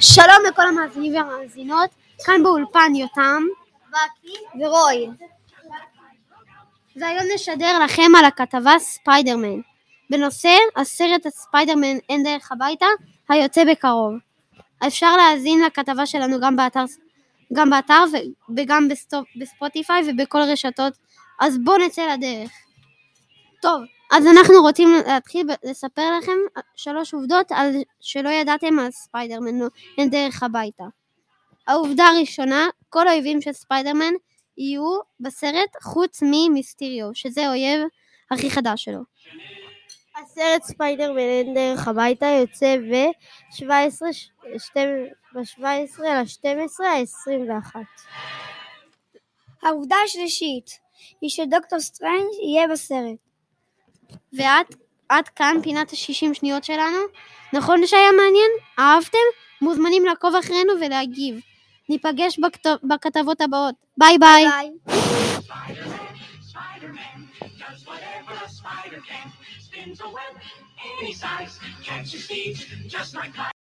שלום לכל המאזינים והמאזינות, כאן באולפן יותם ורוי. והיום נשדר לכם על הכתבה ספיידרמן, בנושא הסרט הספיידרמן אין דרך הביתה היוצא בקרוב. אפשר להאזין לכתבה שלנו גם באתר, גם באתר וגם בספוטיפיי ובכל רשתות, אז בואו נצא לדרך. טוב, אז אנחנו רוצים להתחיל לספר לכם שלוש עובדות על שלא ידעתם על ספיידרמן אין דרך הביתה. העובדה הראשונה, כל האויבים של ספיידרמן יהיו בסרט חוץ ממיסטיריו, שזה האויב הכי חדש שלו. הסרט ספיידרמן אין דרך הביתה יוצא ב-17 ל-12 ה-21. העובדה השלישית היא שדוקטור סטרנג' יהיה בסרט. ועד כאן פינת ה-60 שניות שלנו. נכון שהיה מעניין? אהבתם? מוזמנים לעקוב אחרינו ולהגיב. ניפגש בכתוב, בכתבות הבאות. ביי ביי. ביי. any size, just like